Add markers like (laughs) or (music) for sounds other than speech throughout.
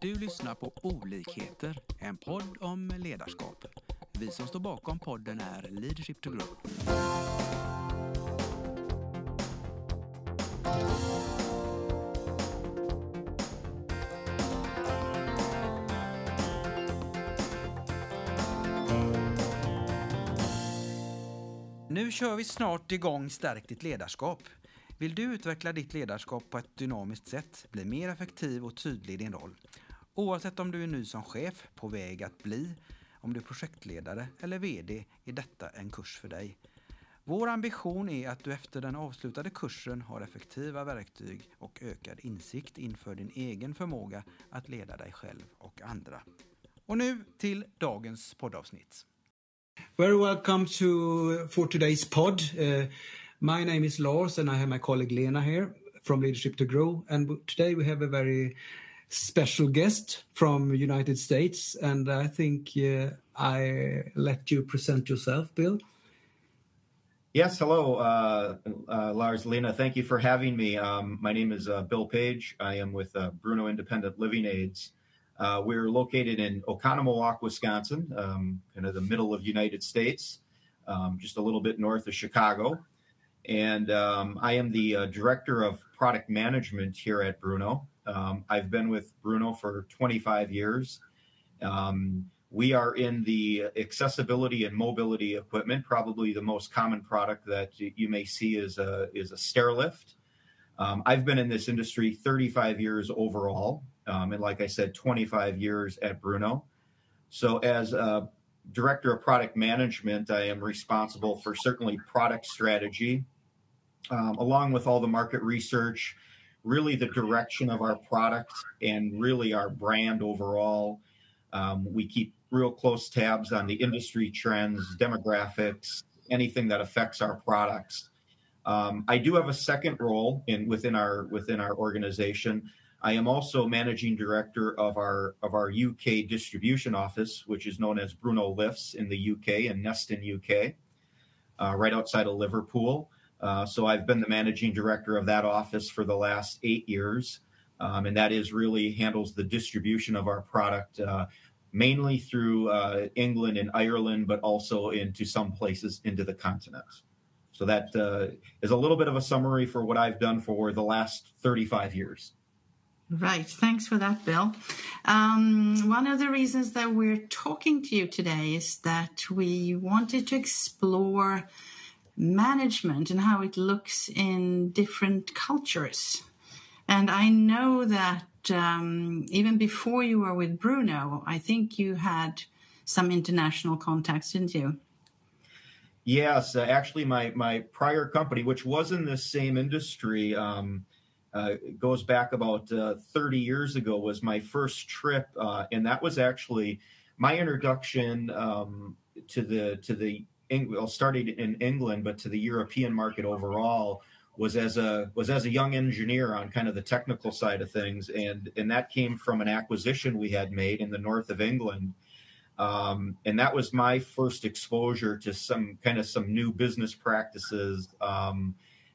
Du lyssnar på Olikheter, en podd om ledarskap. Vi som står bakom podden är Leadership to Grow. Nu kör vi snart igång Stärk ditt ledarskap. Vill du utveckla ditt ledarskap på ett dynamiskt sätt, bli mer effektiv och tydlig i din roll? Oavsett om du är ny som chef, på väg att bli, om du är projektledare eller VD är detta en kurs för dig. Vår ambition är att du efter den avslutade kursen har effektiva verktyg och ökad insikt inför din egen förmåga att leda dig själv och andra. Och nu till dagens poddavsnitt. Very welcome to for today's pod. Uh, my name is Lars, and I have my colleague Lena here from Leadership to Grow. And today we have a very special guest from United States, and I think uh, I let you present yourself, Bill. Yes, hello, uh, uh, Lars, Lena. Thank you for having me. Um, my name is uh, Bill Page. I am with uh, Bruno Independent Living Aids. Uh, we're located in Oconomowoc, Wisconsin, um, kind of the middle of United States, um, just a little bit north of Chicago. And um, I am the director of product management here at Bruno. Um, I've been with Bruno for 25 years. Um, we are in the accessibility and mobility equipment. Probably the most common product that you may see is a is a stair lift. Um, I've been in this industry 35 years overall, um, and like I said, 25 years at Bruno. So as a director of product management, I am responsible for certainly product strategy, um, along with all the market research, really the direction of our product, and really our brand overall. Um, we keep real close tabs on the industry trends, demographics, anything that affects our products. Um, I do have a second role in within our within our organization. I am also managing director of our of our UK distribution office, which is known as Bruno Lifts in the UK and Neston UK, uh, right outside of Liverpool. Uh, so I've been the managing director of that office for the last eight years, um, and that is really handles the distribution of our product uh, mainly through uh, England and Ireland, but also into some places into the continent. So that uh, is a little bit of a summary for what I've done for the last 35 years. Right. Thanks for that, Bill. Um, one of the reasons that we're talking to you today is that we wanted to explore management and how it looks in different cultures. And I know that um, even before you were with Bruno, I think you had some international contacts, didn't you? Yes, uh, actually, my my prior company, which was in the same industry, um, uh, goes back about uh, 30 years ago. Was my first trip, uh, and that was actually my introduction um, to the to the well, started in England, but to the European market overall was as a was as a young engineer on kind of the technical side of things, and and that came from an acquisition we had made in the north of England, um, and that was my first exposure to some kind of some new business practices, um,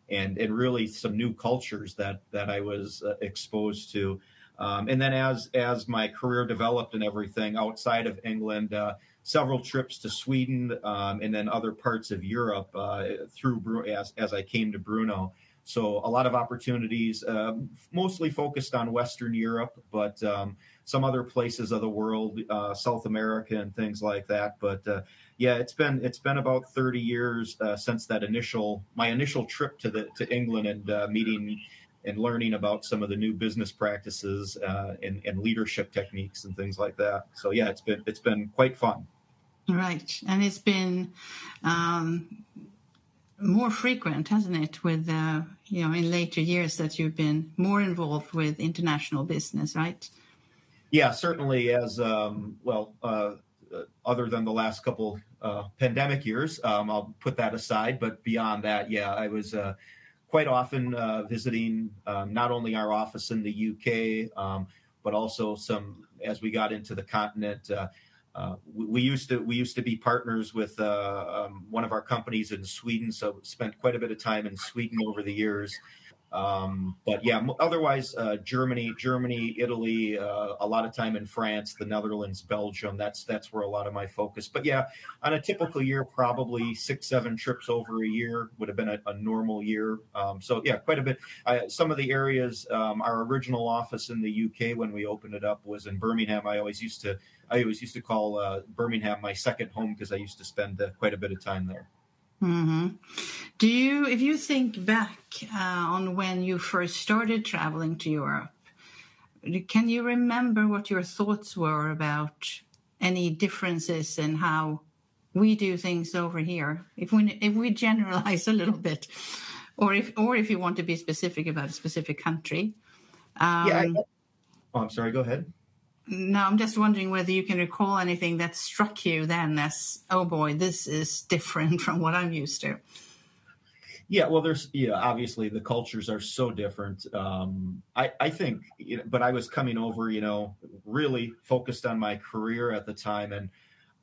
and and really some new cultures that that I was uh, exposed to, um, and then as as my career developed and everything outside of England. Uh, several trips to Sweden um, and then other parts of Europe uh, through as, as I came to Bruno. So a lot of opportunities, uh, mostly focused on Western Europe, but um, some other places of the world, uh, South America and things like that. But uh, yeah, it's been it's been about 30 years uh, since that initial my initial trip to the to England and uh, meeting and learning about some of the new business practices and, and leadership techniques and things like that. So yeah, it's been it's been quite fun. Right, and it's been um, more frequent, hasn't it? With uh, you know, in later years that you've been more involved with international business, right? Yeah, certainly. As um, well, uh, other than the last couple uh, pandemic years, um, I'll put that aside. But beyond that, yeah, I was uh, quite often uh, visiting um, not only our office in the UK, um, but also some as we got into the continent. Uh, uh, we, we, used to we used to be partners with uh, um, one of our companies in Sweden, so spent quite a bit of time in Sweden over the years. Um, but yeah, otherwise, uh, Germany, Germany, Italy, uh, a lot of time in France, the Netherlands, Belgium. That's that's where a lot of my focus. But yeah, on a typical year, probably six, seven trips over a year would have been a, a normal year. Um, so yeah, quite a bit. some of the areas, um, our original office in the UK when we opened it up was in Birmingham. I always used to, I always used to call uh, Birmingham my second home because I used to spend uh, quite a bit of time there. Mm-hmm. Do you, if you think back uh, on when you first started traveling to Europe, can you remember what your thoughts were about any differences in how we do things over here? If we if we generalize a little (laughs) bit, or if or if you want to be specific about a specific country. Um, yeah. I, oh, I'm sorry. Go ahead. No, I'm just wondering whether you can recall anything that struck you then as, oh boy, this is different (laughs) from what I'm used to. Yeah, well, there's yeah, obviously the cultures are so different. Um, I I think, you know, but I was coming over, you know, really focused on my career at the time, and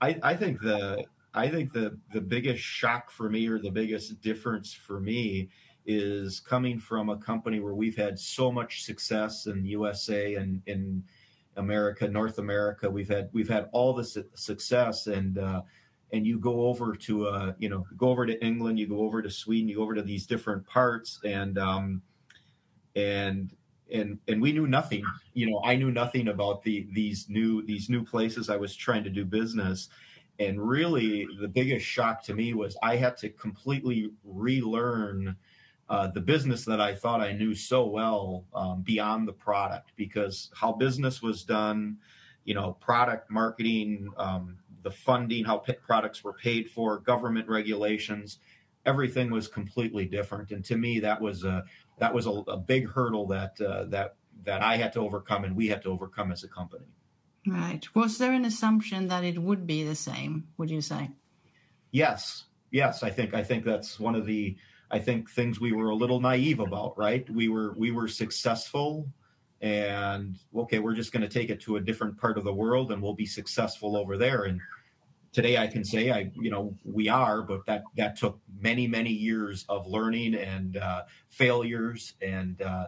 I I think the I think the the biggest shock for me or the biggest difference for me is coming from a company where we've had so much success in the USA and in America, North America. We've had we've had all this success, and uh, and you go over to uh, you know go over to England, you go over to Sweden, you go over to these different parts, and um, and and and we knew nothing. You know, I knew nothing about the these new these new places I was trying to do business. And really, the biggest shock to me was I had to completely relearn uh, the business that I thought I knew so well um, beyond the product because how business was done, you know, product marketing, um, the funding, how products were paid for, government regulations, everything was completely different. And to me, that was a that was a, a big hurdle that uh, that that I had to overcome and we had to overcome as a company. Right. Was there an assumption that it would be the same? Would you say? Yes. Yes. I think I think that's one of the I think things we were a little naive about, right? We were we were successful and okay, we're just going to take it to a different part of the world and we'll be successful over there and today I can say I you know we are but that that took many many years of learning and uh, failures and uh,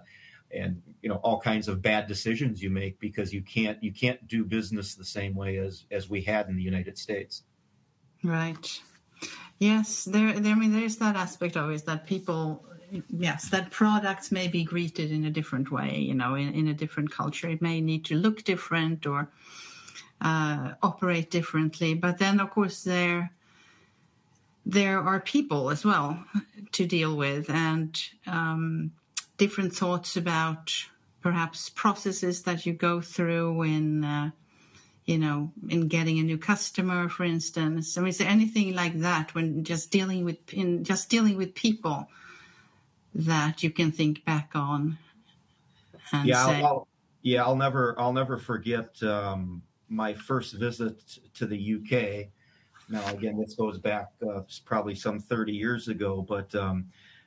and you know all kinds of bad decisions you make because you can't you can't do business the same way as as we had in the United States. Right. Yes, there, there. I mean, there's that aspect of it that people, yes, that products may be greeted in a different way. You know, in, in a different culture, it may need to look different or uh, operate differently. But then, of course, there there are people as well to deal with, and um, different thoughts about perhaps processes that you go through in. Uh, you know, in getting a new customer, for instance? I mean, is there anything like that when just dealing with in just dealing with people that you can think back on? yeah, say, I'll, yeah, I'll never, I'll never forget um, my first visit to the UK. Now, again, this goes back uh, probably some 30 years ago, but um,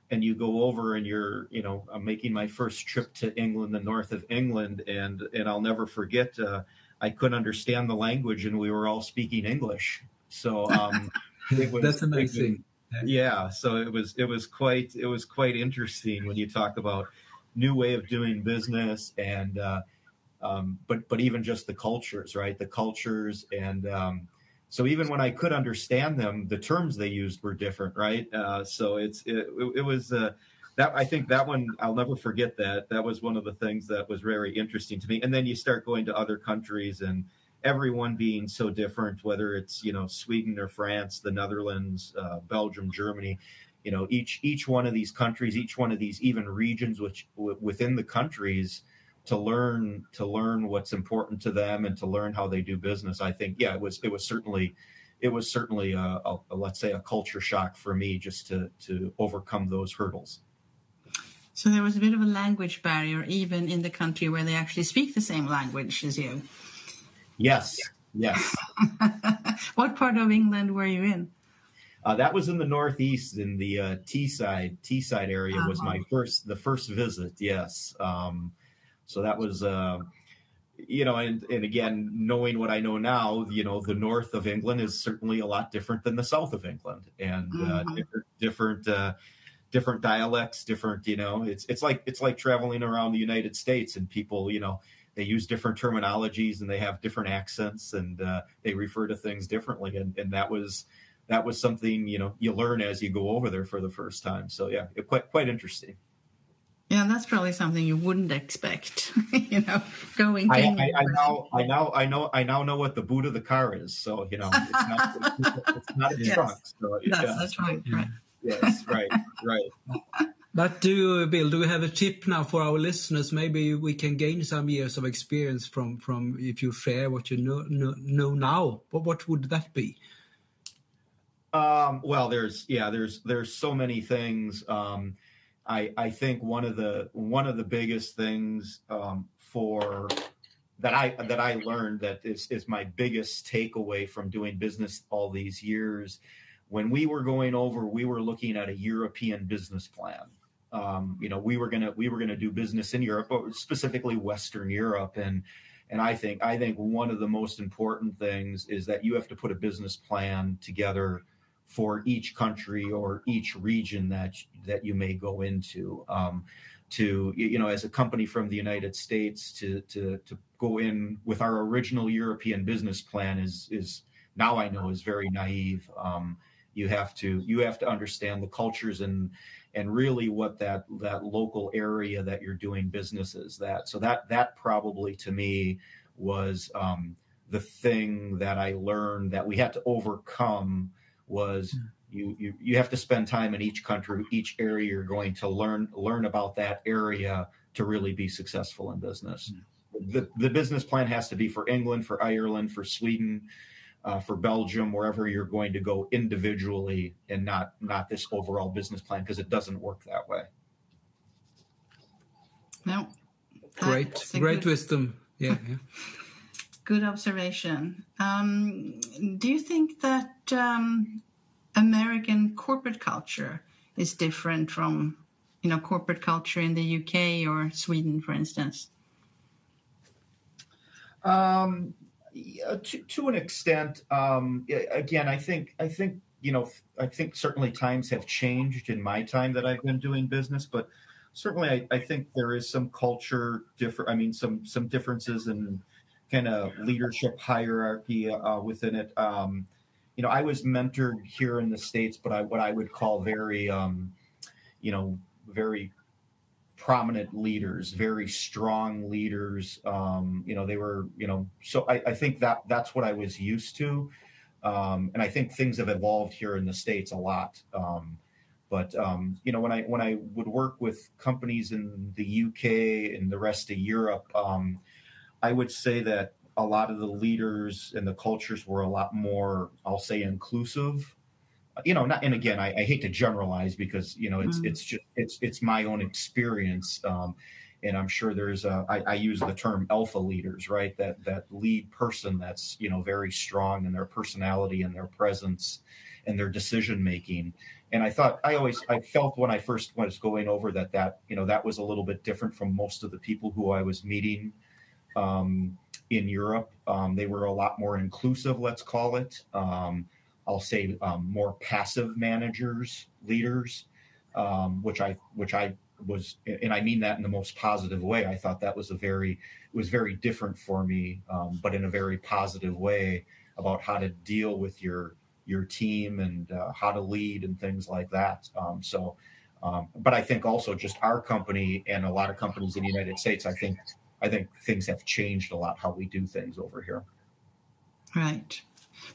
and you go over and you're, you know, I'm making my first trip to England, the north of England, and and I'll never forget. Uh, I couldn't understand the language, and we were all speaking English. So um, (laughs) it was, that's amazing. Was, yeah, so it was it was quite it was quite interesting when you talk about new way of doing business and uh, um, but but even just the cultures, right? The cultures and um, so even when I could understand them, the terms they used were different, right? Uh, so it's it, it was. Uh, that I think that one I'll never forget that. That was one of the things that was very interesting to me. And then you start going to other countries and everyone being so different, whether it's you know Sweden or France, the Netherlands, uh, Belgium, Germany. You know, each each one of these countries, each one of these even regions, which w- within the countries, to learn to learn what's important to them and to learn how they do business. I think, yeah, it was it was certainly it was certainly a, a, a let's say a culture shock for me just to to overcome those hurdles. So there was a bit of a language barrier, even in the country where they actually speak the same language as you. Yes, yes. (laughs) what part of England were you in? Uh, that was in the northeast, in the uh, Teesside Teesside area. Uh-huh. Was my uh-huh. first the first visit. Yes, um, so that was. Uh, you know, and, and again, knowing what I know now, you know, the north of England is certainly a lot different than the south of England, and uh, mm-hmm. different, different uh, different dialects, different, you know, it's it's like it's like traveling around the United States and people, you know, they use different terminologies and they have different accents and uh, they refer to things differently. And and that was that was something you know you learn as you go over there for the first time. So yeah, it, quite quite interesting. Yeah, that's probably something you wouldn't expect. (laughs) you know, going. I, I, I, now, I now, I know, I now know what the boot of the car is. So you know, it's not, it's not a (laughs) yes. trunk. So, that's yeah. the trunk, right? Yes, right, right. But do Bill, do we have a tip now for our listeners? Maybe we can gain some years of experience from from if you share what you know know, know now. What what would that be? Um, well, there's yeah, there's there's so many things. Um, I I think one of the one of the biggest things um, for that I that I learned that is is my biggest takeaway from doing business all these years. When we were going over, we were looking at a European business plan. Um, you know, we were gonna we were gonna do business in Europe, but specifically Western Europe, and and I think I think one of the most important things is that you have to put a business plan together for each country or each region that that you may go into. Um, to you know, as a company from the United States, to to to go in with our original European business plan is is now I know is very naive. Um, you have to you have to understand the cultures and and really what that that local area that you're doing business is that so that that probably to me was um, the thing that I learned that we had to overcome was hmm. you, you you have to spend time in each country, each area you're going to learn learn about that area to really be successful in business. Hmm. The the business plan has to be for England, for Ireland, for Sweden, uh, for Belgium, wherever you're going to go individually, and not not this overall business plan because it doesn't work that way. No. Great, great good... wisdom. Yeah. yeah. (laughs) Good observation. Um, do you think that um, American corporate culture is different from, you know, corporate culture in the UK or Sweden, for instance? Um, yeah, to, to an extent. Um, again, I think I think you know I think certainly times have changed in my time that I've been doing business, but certainly I, I think there is some culture different. I mean, some some differences in kind of leadership hierarchy uh, within it. Um, you know, I was mentored here in the states, but I what I would call very, um, you know, very prominent leaders, very strong leaders. Um, you know, they were, you know, so I, I think that that's what I was used to, um, and I think things have evolved here in the states a lot. Um, but um, you know, when I when I would work with companies in the UK and the rest of Europe um, I would say that a lot of the leaders and the cultures were a lot more, I'll say, inclusive. You know, not and again, I, I hate to generalize because you know it's mm. it's just it's it's my own experience, um, and I'm sure there's a I, I use the term alpha leaders, right? That that lead person that's you know very strong in their personality and their presence and their decision making. And I thought I always I felt when I first was going over that that you know that was a little bit different from most of the people who I was meeting um, in Europe. Um, they were a lot more inclusive, let's call it. Um, I'll say um, more passive managers, leaders, um, which I which I was, and I mean that in the most positive way. I thought that was a very was very different for me, um, but in a very positive way about how to deal with your your team and uh, how to lead and things like that. so. Um, but I think also just our company and a lot of companies in the United States, I think I think things have changed a lot how we do things over here. Right.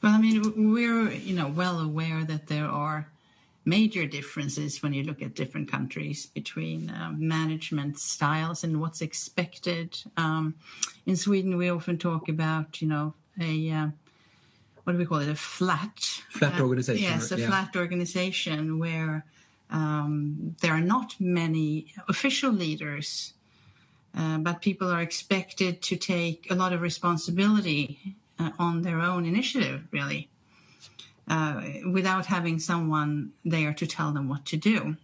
Well, I mean, we're you know well aware that there are major differences when you look at different countries between uh, management styles and what's expected. Um, in Sweden, we often talk about you know a uh, what do we call it a flat flat uh, organization. Yes, a yeah. flat organization where um, there are not many official leaders uh, but people are expected to take a lot of responsibility uh, on their own initiative, really, uh, without having someone there to tell them what to do.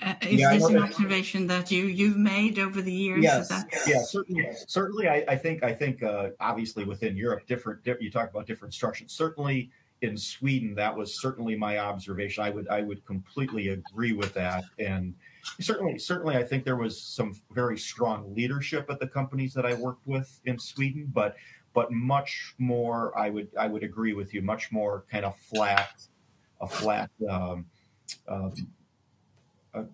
Uh, is yeah, this an that. observation that you you've made over the years? Yes, yeah, certainly. Certainly, I, I think I think uh, obviously within Europe, different. You talk about different structures. Certainly, in Sweden, that was certainly my observation. I would I would completely agree with that, and certainly certainly I think there was some very strong leadership at the companies that I worked with in Sweden, but but much more. I would I would agree with you. Much more kind of flat, a flat. Um, um,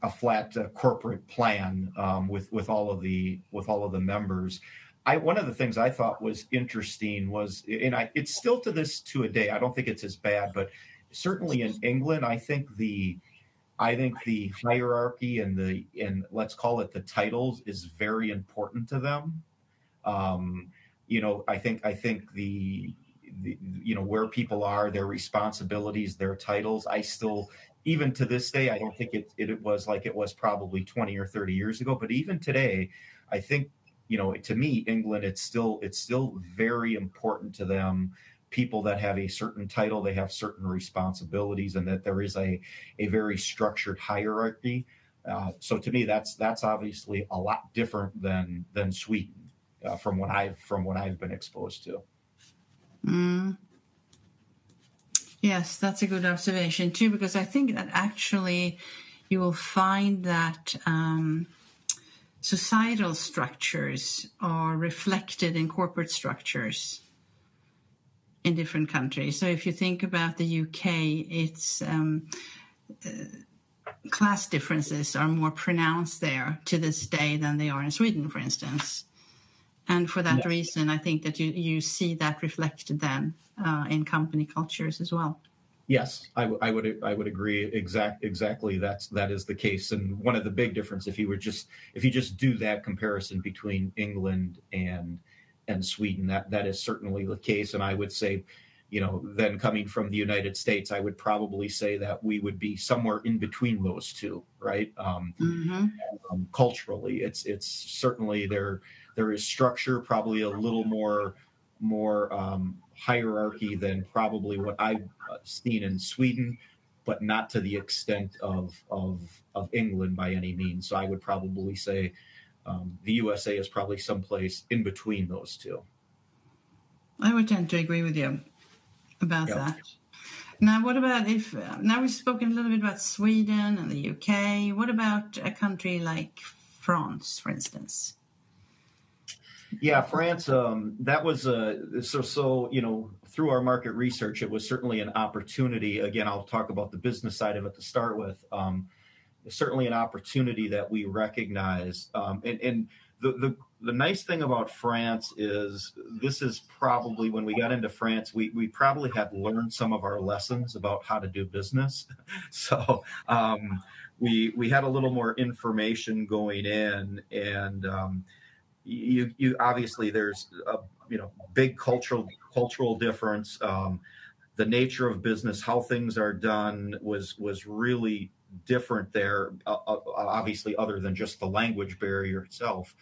a, flat uh, corporate plan um, with with all of the with all of the members. I one of the things I thought was interesting was, and I it's still to this to a day. I don't think it's as bad, but certainly in England, I think the I think the hierarchy and the and let's call it the titles is very important to them. Um, you know, I think I think the, the you know where people are, their responsibilities, their titles. I still even to this day, I don't think it, it was like it was probably 20 or 30 years ago. But even today, I think you know, to me, England, it's still it's still very important to them. People that have a certain title, they have certain responsibilities, and that there is a a very structured hierarchy. Uh, so to me, that's that's obviously a lot different than than Sweden uh, from what I've from what I've been exposed to. Mm. Yes, that's a good observation too, because I think that actually you will find that. Um, societal structures are reflected in corporate structures in different countries. So if you think about the UK, it's um, uh, class differences are more pronounced there to this day than they are in Sweden, for instance. And for that yeah. reason, I think that you, you see that reflected then uh, in company cultures as well. Yes, I, w- I would I would agree exact exactly that's that is the case and one of the big difference if you were just if you just do that comparison between England and and Sweden that that is certainly the case and I would say you know then coming from the United States I would probably say that we would be somewhere in between those two right um, mm-hmm. um, culturally it's it's certainly there there is structure probably a little more more um, hierarchy than probably what I've uh, seen in Sweden, but not to the extent of of of England by any means. So I would probably say um, the USA is probably someplace in between those two. I would tend to agree with you about yep. that. Now, what about if now we've spoken a little bit about Sweden and the UK? What about a country like France, for instance? Yeah, France. Um, that was a so so. You know, through our market research, it was certainly an opportunity. Again, I'll talk about the business side of it to start with. Um, certainly an opportunity that we recognize. Um, and, and the, the the nice thing about France is this is probably when we got into France, we we probably had learned some of our lessons about how to do business. (laughs) so. Um, we we had a little more information going in, and um, you you obviously there's a you know big cultural cultural difference. Um, the nature of business, how things are done, was was really different there. Uh, uh, obviously, other than just the language barrier itself.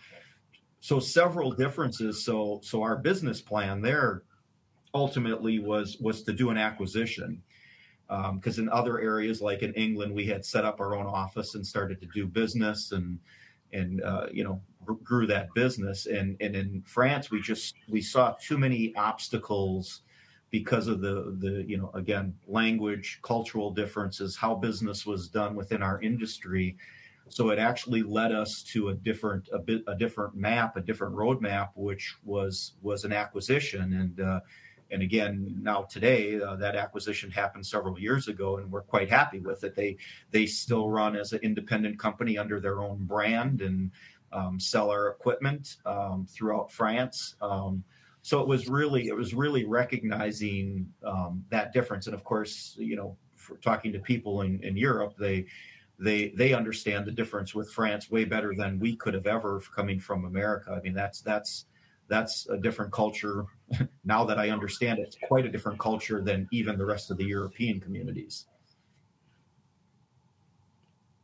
So several differences. So so our business plan there ultimately was was to do an acquisition because um, in other areas like in England we had set up our own office and started to do business and and uh, you know grew that business. And and in France, we just we saw too many obstacles because of the the you know again language, cultural differences, how business was done within our industry. So it actually led us to a different a bit a different map, a different roadmap, which was was an acquisition. And uh, and again, now today uh, that acquisition happened several years ago, and we're quite happy with it. They they still run as an independent company under their own brand, and um, sell our equipment um, throughout France. Um, so it was really it was really recognizing um, that difference. And of course, you know, talking to people in, in Europe, they they they understand the difference with France way better than we could have ever coming from America. I mean, that's that's that's a different culture. (laughs) now that I understand it, it's quite a different culture than even the rest of the European communities.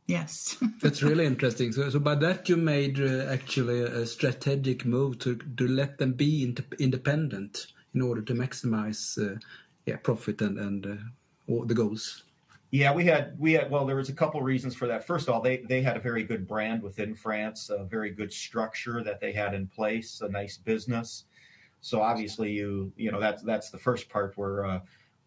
Yes. (laughs) That's really interesting. So, so by that you made uh, actually a strategic move to to let them be in independent in order to maximize, uh, yeah, profit and and uh, all the goals. Yeah, we had we had well, there was a couple reasons for that. First of all, they they had a very good brand within France, a very good structure that they had in place, a nice business. So obviously, you you know that's that's the first part where uh,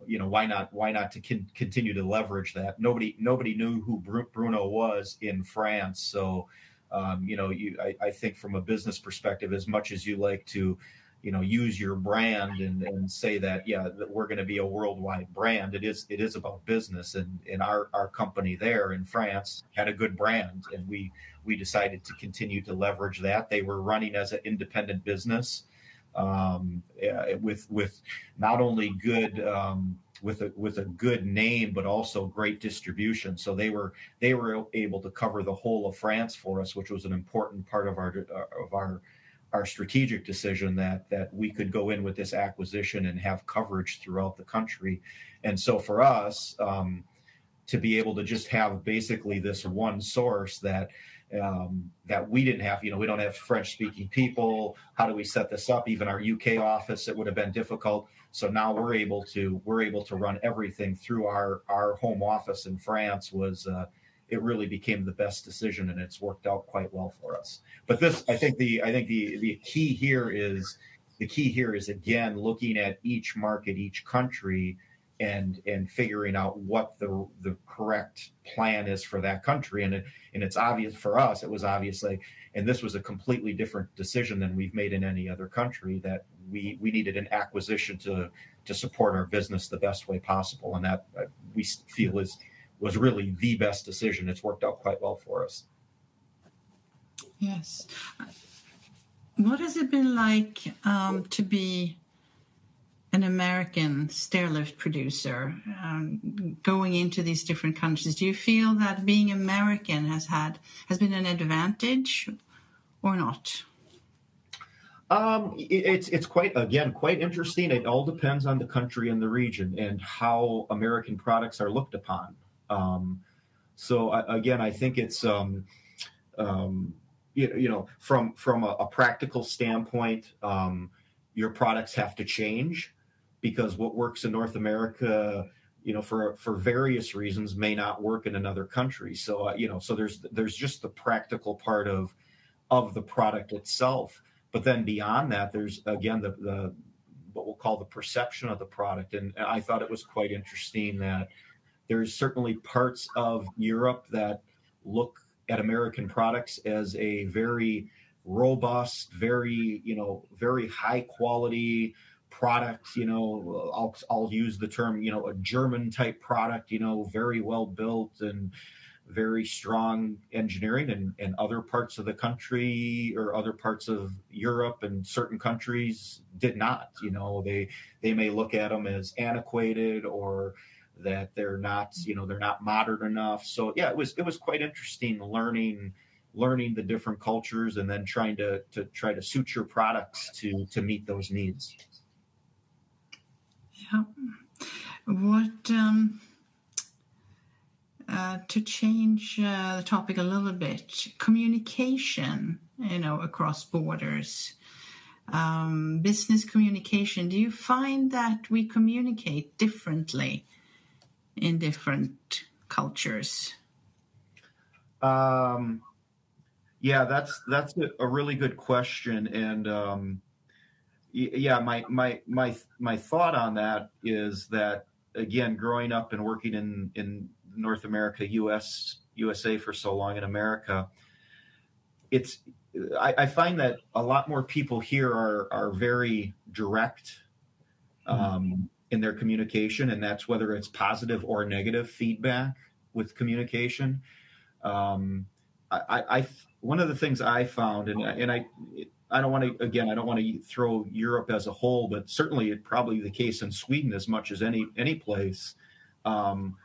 you know why not why not to con- continue to leverage that? Nobody nobody knew who bruno was in france. So um, you know you I, I, think from a business perspective as much as you like to you know use your brand and, and say that yeah that we're going to be a worldwide brand it is it is about business. And and our our company there in france had a good brand and we we decided to continue to leverage that. They were running as an independent business um, with with not only good um, with a with a good name but also great distribution. So they were they were able to cover the whole of France for us, which was an important part of our of our our strategic decision that that we could go in with this acquisition and have coverage throughout the country. And so for us um, to be able to just have basically this one source that um, that we didn't have. You know, we don't have French speaking people. How do we set this up? Even our UK office, it would have been difficult. So now we're able to we're able to run everything through our our home office in France. Was uh, it really became the best decision, and it's worked out quite well for us. But this, I think the I think the the key here is the key here is again looking at each market, each country and and figuring out what the the correct plan is for that country. And it, and it's obvious for us it was obviously and this was a completely different decision than we've made in any other country that we we needed an acquisition to to support our business the best way possible. And that uh, we feel is was really the best decision. It's worked out quite well for us. Yes. What has it been like um, to be an American stairlift producer um, going into these different countries. Do you feel that being American has had has been an advantage or not? Um, it's it's quite again quite interesting. It all depends on the country and the region and how American products are looked upon. Um, so I, again, I think it's um, um, you, you know from from a, a practical standpoint, um, your products have to change because what works in North America, you know, for for various reasons, may not work in another country. So uh, you know, so there's there's just the practical part of of the product itself. But then beyond that, there's again the the what we'll call the perception of the product. And I thought it was quite interesting that there's certainly parts of Europe that look at American products as a very robust, very, you know, very high quality, product you know I'll, I'll use the term you know a german type product you know very well built and very strong engineering and, and other parts of the country or other parts of europe and certain countries did not you know they they may look at them as antiquated or that they're not you know they're not modern enough. So yeah it was it was quite interesting learning learning the different cultures and then trying to to try to suit your products to to meet those needs yeah. What um, uh, to change uh, the topic a little bit? Communication, you know, across borders. Um, business communication. Do you find that we communicate differently in different cultures? Um, yeah, that's that's a really good question, and um, yeah, my my my my thought on that is that again, growing up and working in in North America, U.S. USA for so long in America, it's I, I find that a lot more people here are are very direct mm-hmm. um, in their communication, and that's whether it's positive or negative feedback with communication. Um, I, I, one of the things I found, and and I I don't want to again. I don't want to throw Europe as a whole, but certainly it probably the case in Sweden as much as any any place. Um,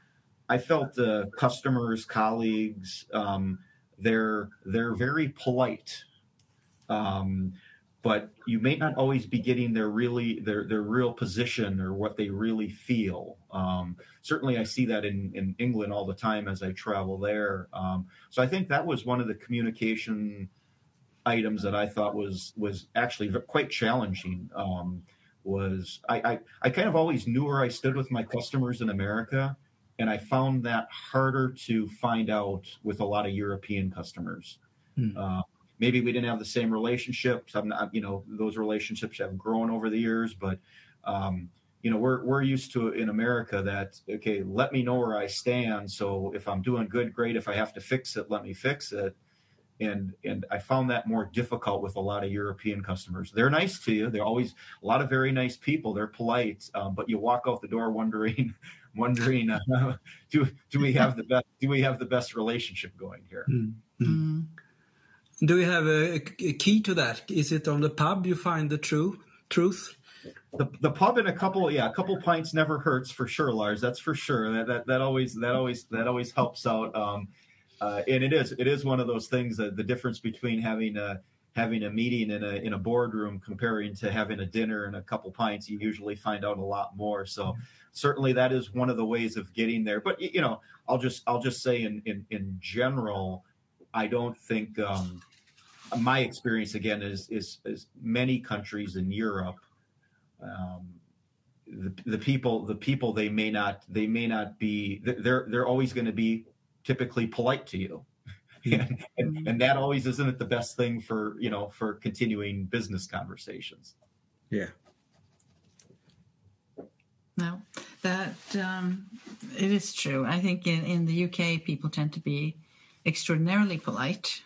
I felt the customers, colleagues, um, they're they're very polite, um, but you may not always be getting their really their their real position or what they really feel. Um, certainly, I see that in in England all the time as I travel there. Um, so I think that was one of the communication items that I thought was was actually quite challenging. Um, was I, I I kind of always knew where I stood with my customers in America, and I found that harder to find out with a lot of European customers. Hmm. Uh, maybe we didn't have the same relationships. I'm not, you know, those relationships have grown over the years, but um, you know we're we're used to in America that okay, let me know where I stand. So if I'm doing good, great. If I have to fix it, let me fix it. And and I found that more difficult with a lot of European customers. They're nice to you. They're always a lot of very nice people. They're polite, um, but you walk out the door wondering, (laughs) wondering, uh, (laughs) do do we have the best do we have the best relationship going here? Mm. Do we have a, a, key to that? Is it on the pub you find the true truth? the, the pub and a couple yeah a couple pints never hurts for sure lars that's for sure that that, that always that always that always helps out um, uh, and it is it is one of those things that the difference between having a having a meeting in a in a boardroom comparing to having a dinner and a couple pints you usually find out a lot more. So certainly that is one of the ways of getting there. But you know i'll just i'll just say in in, in general i don't think um, my experience again is, is is many countries in europe um, the, the people the people they may not they may not be they're they're always going to be typically polite to you (laughs) and, and, mm-hmm. and that always isn't it the best thing for you know for continuing business conversations yeah no that um, it is true i think in, in the uk people tend to be extraordinarily polite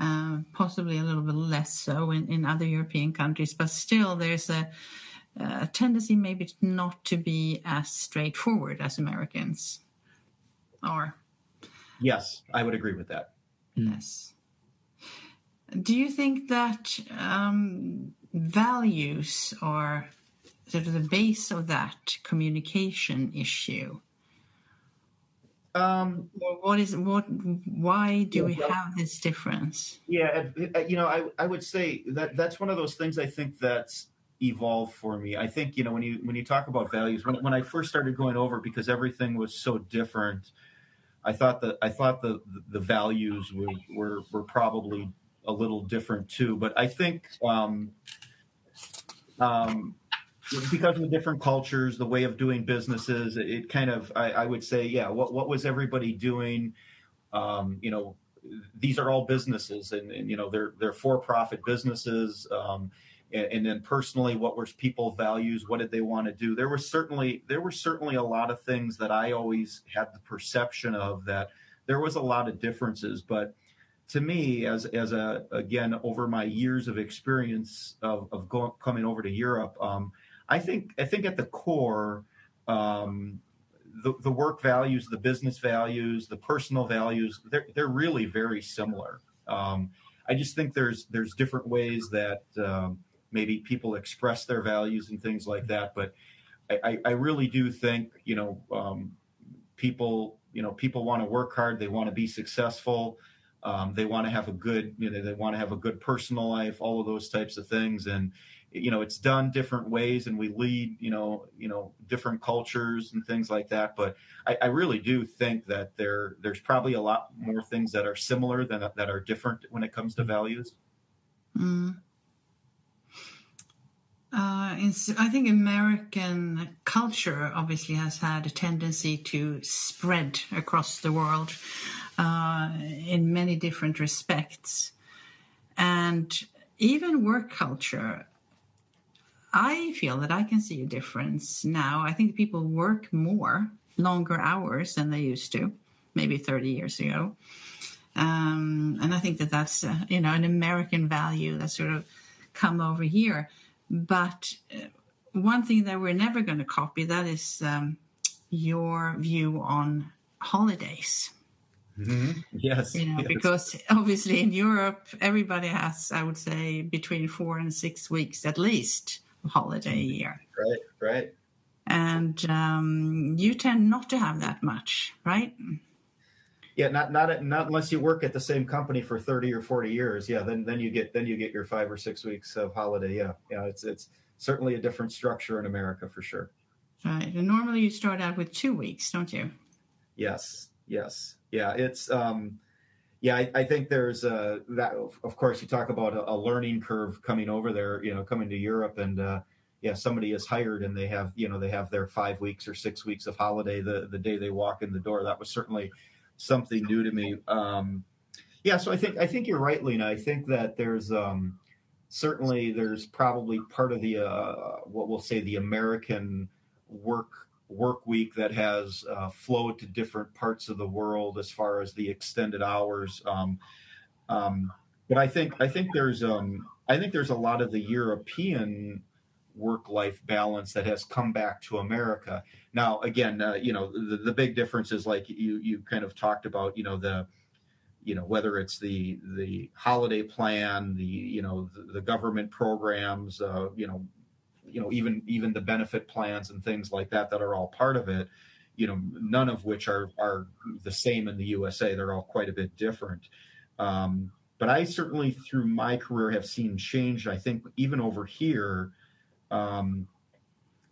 uh, possibly a little bit less so in, in other european countries but still there's a a tendency maybe not to be as straightforward as Americans are. Yes, I would agree with that. Yes. Do you think that um, values are sort of the base of that communication issue? Um, what is what? Why do we have this difference? Yeah, you know, I I would say that that's one of those things. I think that's evolved for me. I think you know when you when you talk about values, when when I first started going over because everything was so different, I thought that I thought the the values were were, were probably a little different too. But I think um, um, because of the different cultures, the way of doing businesses, it kind of I, I would say, yeah, what what was everybody doing? Um, you know, these are all businesses, and, and you know they're they're for profit businesses. And, and then personally what were people values? What did they want to do? There was certainly there were certainly a lot of things that i always had the perception of that there was a lot of differences. But to me as as a again over my years of experience of, of going, coming over to europe um, i think i think at the core um, the, the work values the business values the personal values they're, they're really very similar. Um, i just think there's there's different ways that um, maybe people express their values and things like that. But I, I really do think, you know, um, people, you know, people want to work hard. They want to be successful. Um, they want to have a good, you know, they want to have a good personal life, all of those types of things. And, you know, it's done different ways and we lead, you know, you know, different cultures and things like that. But I, I really do think that there, there's probably a lot more things that are similar than that are different when it comes to values. Mm. Uh, I think American culture obviously has had a tendency to spread across the world uh, in many different respects. And even work culture, I feel that I can see a difference now. I think people work more, longer hours than they used to, maybe 30 years ago. Um, and I think that that's, uh, you know, an American value that's sort of come over here but uh, one thing that we're never going to copy that is um, your view on holidays. Mm-hmm. Yes, you know, yes. because obviously in Europe, everybody has, I would say, between four and six weeks at least of holiday a year. Right, right. And um, you tend not to have that much, right? Yeah, not not not unless you work at the same company for thirty or forty years. Yeah, then then you get then you get your five or six weeks of holiday. Yeah, yeah, it's it's certainly a different structure in America for sure. Right, and normally you start out with two weeks, don't you? Yes, yes, yeah. It's um, yeah. I, I think there's uh that. Of course, you talk about a, a, learning curve coming over there. You know, coming to Europe and. uh yeah, somebody is hired and they have, you know, they have their five weeks or six weeks of holiday the the day they walk in the door. That was certainly something new to me. Um, yeah, so I think I think you're right, Lena. I think that there's um, certainly there's probably part of the uh, what we'll say the American work work week that has uh, flowed to different parts of the world as far as the extended hours. Um, um, but I think I think there's um, I think there's a lot of the European work life balance that has come back to America. Now, again, uh, you know, the, the big difference is like you you kind of talked about, you know, the you know whether it's the the holiday plan, the you know the, the government programs, uh, you know, you know even even the benefit plans and things like that that are all part of it. You know, none of which are are the same in the USA. They're all quite a bit different. Um, but I certainly, through my career, have seen change. I think even over here, um,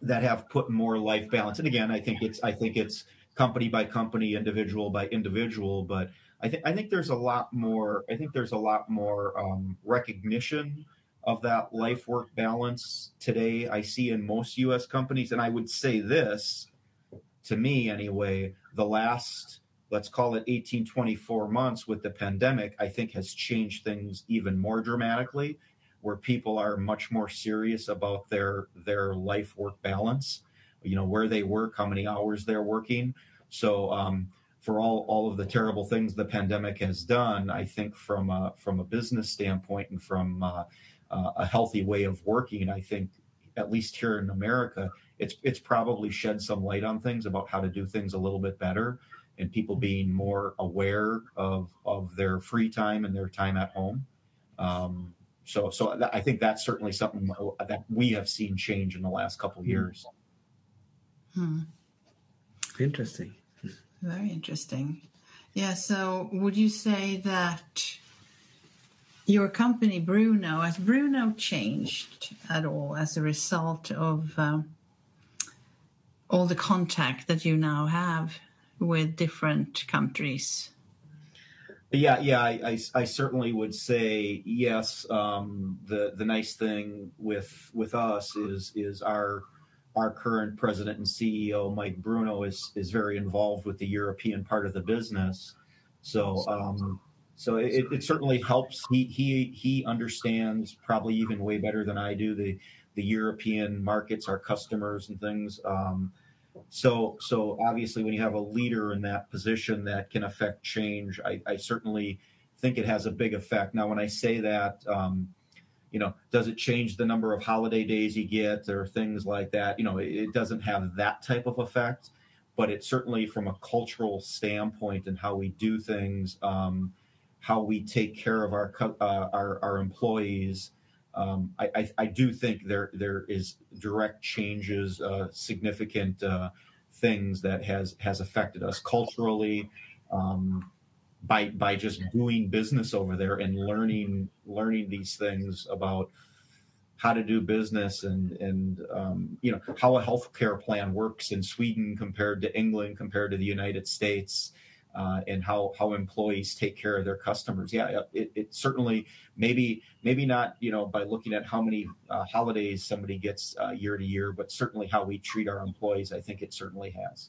that have put more life balance. And again, I think it's I think it's company by company, individual by individual. But I think I think there's a lot more. I think there's a lot more um, recognition of that life work balance today. I see in most U.S. companies, and I would say this to me anyway. The last let's call it 18 24 months with the pandemic i think has changed things even more dramatically where people are much more serious about their their life work balance you know where they work how many hours they're working. So um, for all all of the terrible things the pandemic has done i think from a, from a business standpoint and from uh, uh, a healthy way of working i think at least here in america it's it's probably shed some light on things about how to do things a little bit better and people being more aware of of their free time and their time at home. Um, so so I think that's certainly something that we have seen change in the last couple of hmm. years. Hmm. Interesting. Very interesting. Yeah. So would you say that your company Bruno has Bruno changed at all as a result of um, all the contact that you now have with different countries? Yeah, yeah, I, I, I, certainly would say yes. Um, the the nice thing with with us is is our our current president and CEO Mike Bruno is is very involved with the European part of the business. So um, so it, it certainly helps. He he he understands probably even way better than I do the the European markets, our customers and things. Um, so, so obviously, when you have a leader in that position that can affect change, I, I certainly think it has a big effect. Now, when I say that, um, you know, does it change the number of holiday days you get or things like that? You know, it, it doesn't have that type of effect, but it certainly, from a cultural standpoint and how we do things, um, how we take care of our uh, our, our employees um, I, I, I, do think there there is direct changes, uh, significant uh, things that has has affected us culturally um, by by just doing business over there and learning learning these things about how to do business and and um, you know how a healthcare plan works in Sweden compared to England compared to the United States uh, and how how employees take care of their customers. Yeah, it, it, certainly maybe maybe not you know by looking at how many uh, holidays somebody gets uh, year to year, but certainly how we treat our employees. I think it certainly has.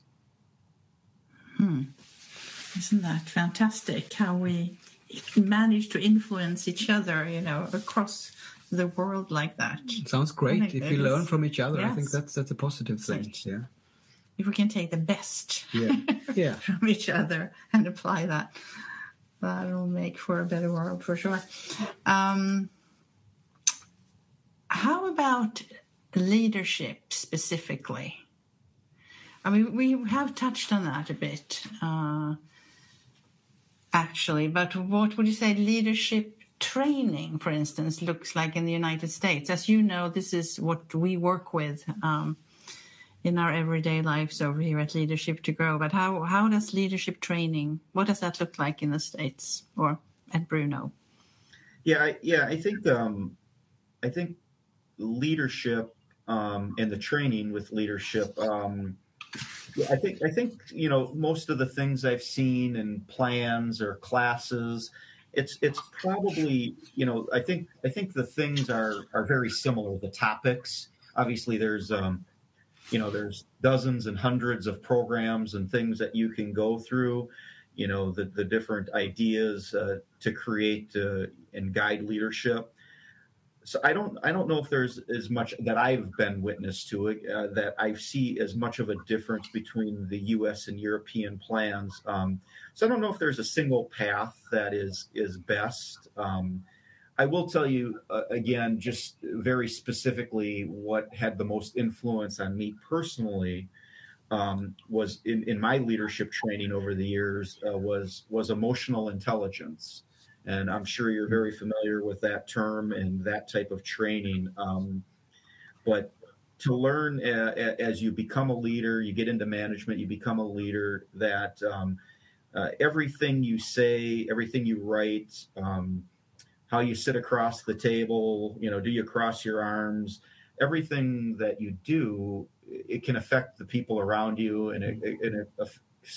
Hmm. Isn't that fantastic? How we manage to influence each other, you know, across the world like that. Sounds great. If you learn from each other, yes. I think that's that's a positive thing. Yeah if we can take the best yeah. (laughs) Yeah. from each other and apply that, that'll make for a better world for sure. Um, how about leadership specifically? I mean, we have touched on that a bit, uh, actually, but what would you say leadership training, for instance, looks like in the United States? As you know, this is what we work with. Um, in our everyday lives over here at Leadership to Grow. But how how does leadership training? What does that look like in the states or at Bruno? Yeah, I, yeah, I think um, I think leadership um, and the training with leadership. Um, I think I think you know most of the things I've seen in plans or classes. It's it's probably you know I think I think the things are are very similar. The topics obviously there's um, you know there's dozens and hundreds of programs and things that you can go through you know the, the different ideas uh, to create uh, and guide leadership so I don't I don't know if there's as much that I've been witness to it uh, that I see as much of a difference between the U.S. and European plans. Um, so I don't know if there's a single path that is is best. Um, I will tell you uh, again, just very specifically, what had the most influence on me personally um, was in, in my leadership training over the years uh, was was emotional intelligence and I'm sure you're very familiar with that term and that type of training. Um, but to learn uh, as you become a leader, you get into management, you become a leader, that um, uh, everything you say, everything you write, um, how you sit across the table, you know, do you cross your arms, everything that you do, it can affect the people around you and it, it, it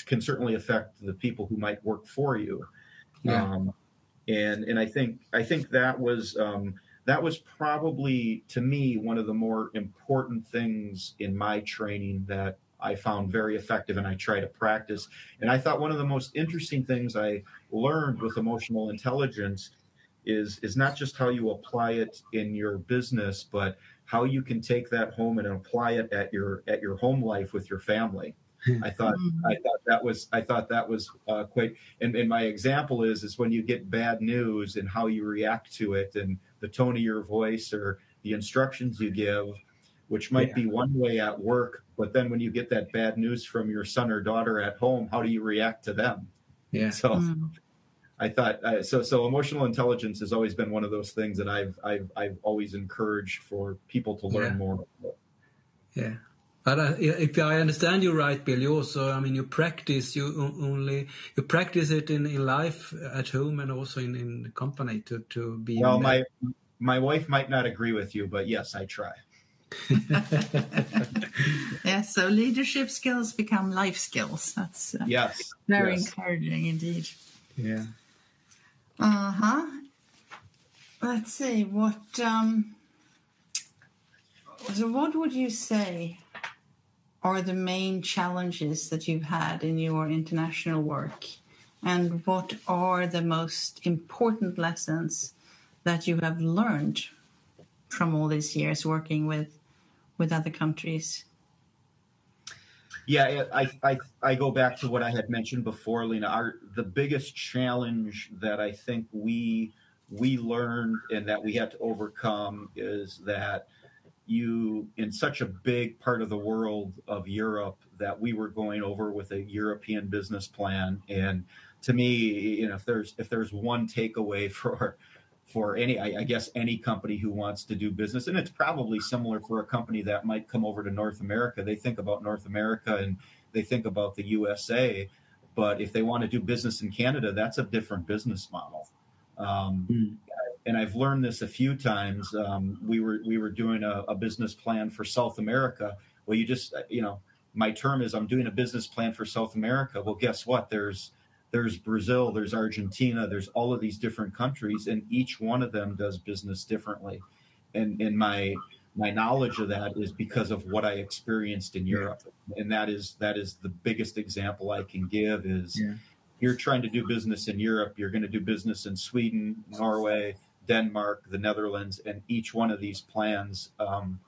can certainly affect the people who might work for you. Yeah. Um, and and I think I think that was um, that was probably to me one of the more important things in my training that I found very effective and I try to practice. And I thought one of the most interesting things I learned with emotional intelligence is is not just how you apply it in your business, but how you can take that home and apply it at your at your home life with your family. I thought mm-hmm. I thought that was I thought that was uh, quite. And, and my example is is when you get bad news and how you react to it and the tone of your voice or the instructions you give, which might yeah. be one way at work, but then when you get that bad news from your son or daughter at home, how do you react to them? Yeah. So. Mm. I thought uh, so. So emotional intelligence has always been one of those things that I've I've I've always encouraged for people to learn yeah. more. Yeah, but uh, if I understand you right, Bill, you also, I mean, you practice, you only, you practice it in, in life at home and also in, in the company to, to be. Well, my, my wife might not agree with you, but yes, I try. (laughs) yeah, so leadership skills become life skills. That's uh, yes, very yes. encouraging indeed. Yeah. Uh huh. Let's see what. um So, what would you say are the main challenges that you've had in your international work? And what are the most important lessons that you have learned from all these years working with with other countries? Yeah, I, I, I go back to what I had mentioned before, Lena. Our the biggest challenge that I think we we learned and that we had to overcome is that you in such a big part of the world of Europe that we were going over with a European business plan. And to me, you know, if there's if there's one takeaway (laughs) for for any, I, I guess any company who wants to do business, and it's probably similar for a company that might come over to North America. They think about North America and they think about the USA, but if they want to do business in Canada, that's a different business model. Um, mm and I've learned this a few times. Um, we were we were doing a, a, business plan for South America. Well, you just you know, my term is I'm doing a business plan for South America. Well, guess what? There's there's Brazil, there's Argentina, there's all of these different countries, and each one of them does business differently. And and my my knowledge of that is because of what I experienced in Europe, and that is that is the biggest example I can give is. Yeah. You're trying to do business in Europe. You're going to do business in Sweden, Norway, Denmark, the Netherlands, and each one of these plans um,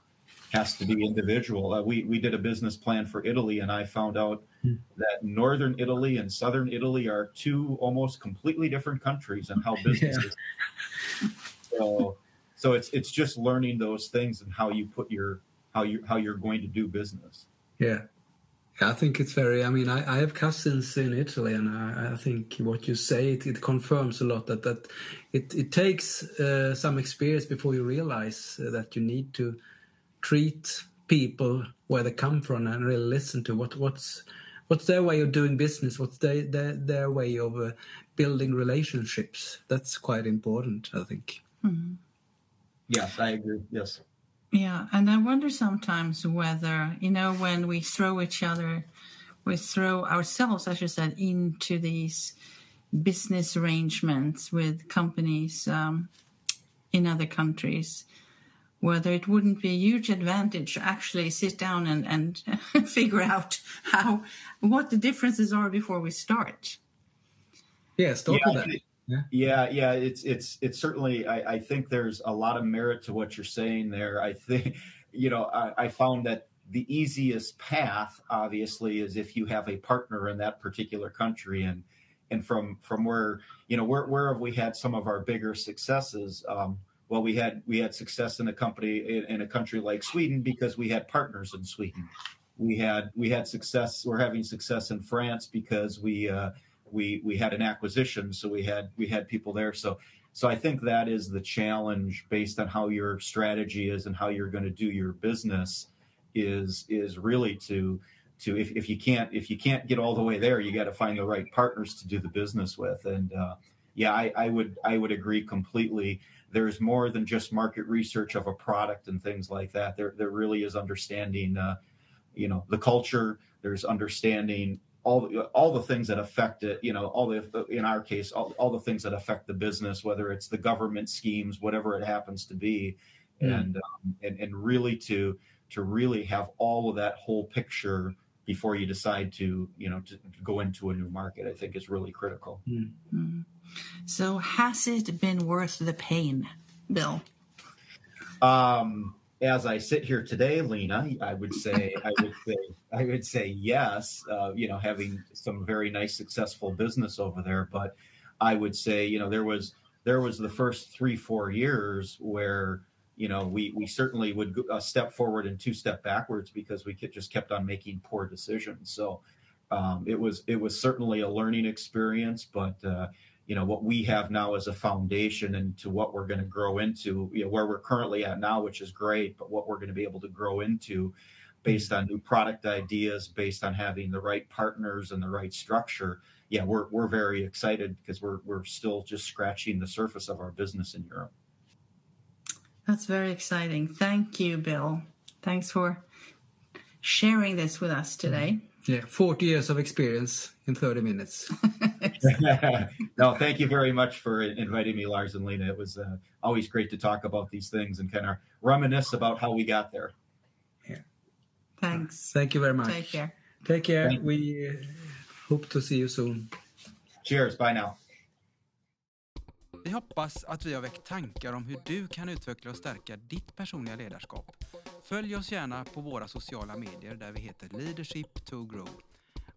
has to be individual. Uh, we we did a business plan for Italy, and I found out hmm. that northern Italy and southern Italy are two almost completely different countries and how business (laughs) yeah. is. So, so it's it's just learning those things and how you put your how you how you're going to do business. Yeah. I think it's very. I mean, I, I have cousins in Italy, and I, I think what you say it, it, confirms a lot that that it it takes uh, some experience before you realize uh, that you need to treat people where they come from and really listen to what what's what's their way of doing business, what's their their, their way of uh, building relationships. That's quite important, I think. Mm -hmm. Yes, I agree. Yes. Yeah, and I wonder sometimes whether, you know, when we throw each other, we throw ourselves, as you said, into these business arrangements with companies um, in other countries, whether it wouldn't be a huge advantage to actually sit down and, and (laughs) figure out how what the differences are before we start. Yeah, start yeah, with that. Yeah, yeah, yeah. It's it's it's certainly. I, I think there's a lot of merit to what you're saying there. I think, you know, I, I found that the easiest path, obviously, is if you have a partner in that particular country, and and from from where you know where where have we had some of our bigger successes? Um, well, we had we had success in a company in, in, a country like Sweden because we had partners in Sweden. We had we had success. We're having success in France because we uh, we we had an acquisition, so we had we had people there. So so I think that is the challenge based on how your strategy is and how you're going to do your business is is really to to if, if you can't if you can't get all the way there, you got to find the right partners to do the business with. And uh, yeah, I, I would I would agree completely. There's more than just market research of a product and things like that. There there really is understanding, uh, you know, the culture. There's understanding all the, all the things that affect it. You know, all the in our case, all, all the things that affect the business, whether it's the government schemes, whatever it happens to be, mm. and um, and and really to to really have all of that whole picture before you decide to you know to, to go into a new market i think is really critical mm-hmm. So has it been worth the pain bill um as i sit here today lena i would say i (laughs) would say i would say yes uh, you know having some very nice successful business over there but i would say you know there was there was the first three four years where you know, we we certainly would a step forward and two step backwards because we just kept on making poor decisions. So um, it was it was certainly a learning experience, but uh, you know what we have now as a foundation and to what we're going to grow into, you know, where we're currently at now, which is great, but what we're going to be able to grow into based on new product ideas, based on having the right partners and the right structure. Yeah, we're we're very excited because we're we're still just scratching the surface of our business in Europe. That's very exciting. Thank you, Bill. Thanks for sharing this with us today. Mm-hmm. Yeah, 40 years of experience in 30 minutes. (laughs) (laughs) no, thank you very much for inviting me, Lars and Lena. It was uh, always great to talk about these things and kind of reminisce about how we got there. Yeah. Thanks. Thank you very much. Take care. Take care. We uh, hope to see you soon. Cheers. Bye now. Vi hoppas att vi har väckt tankar om hur du kan utveckla och stärka ditt personliga ledarskap. Följ oss gärna på våra sociala medier där vi heter Leadership to Grow.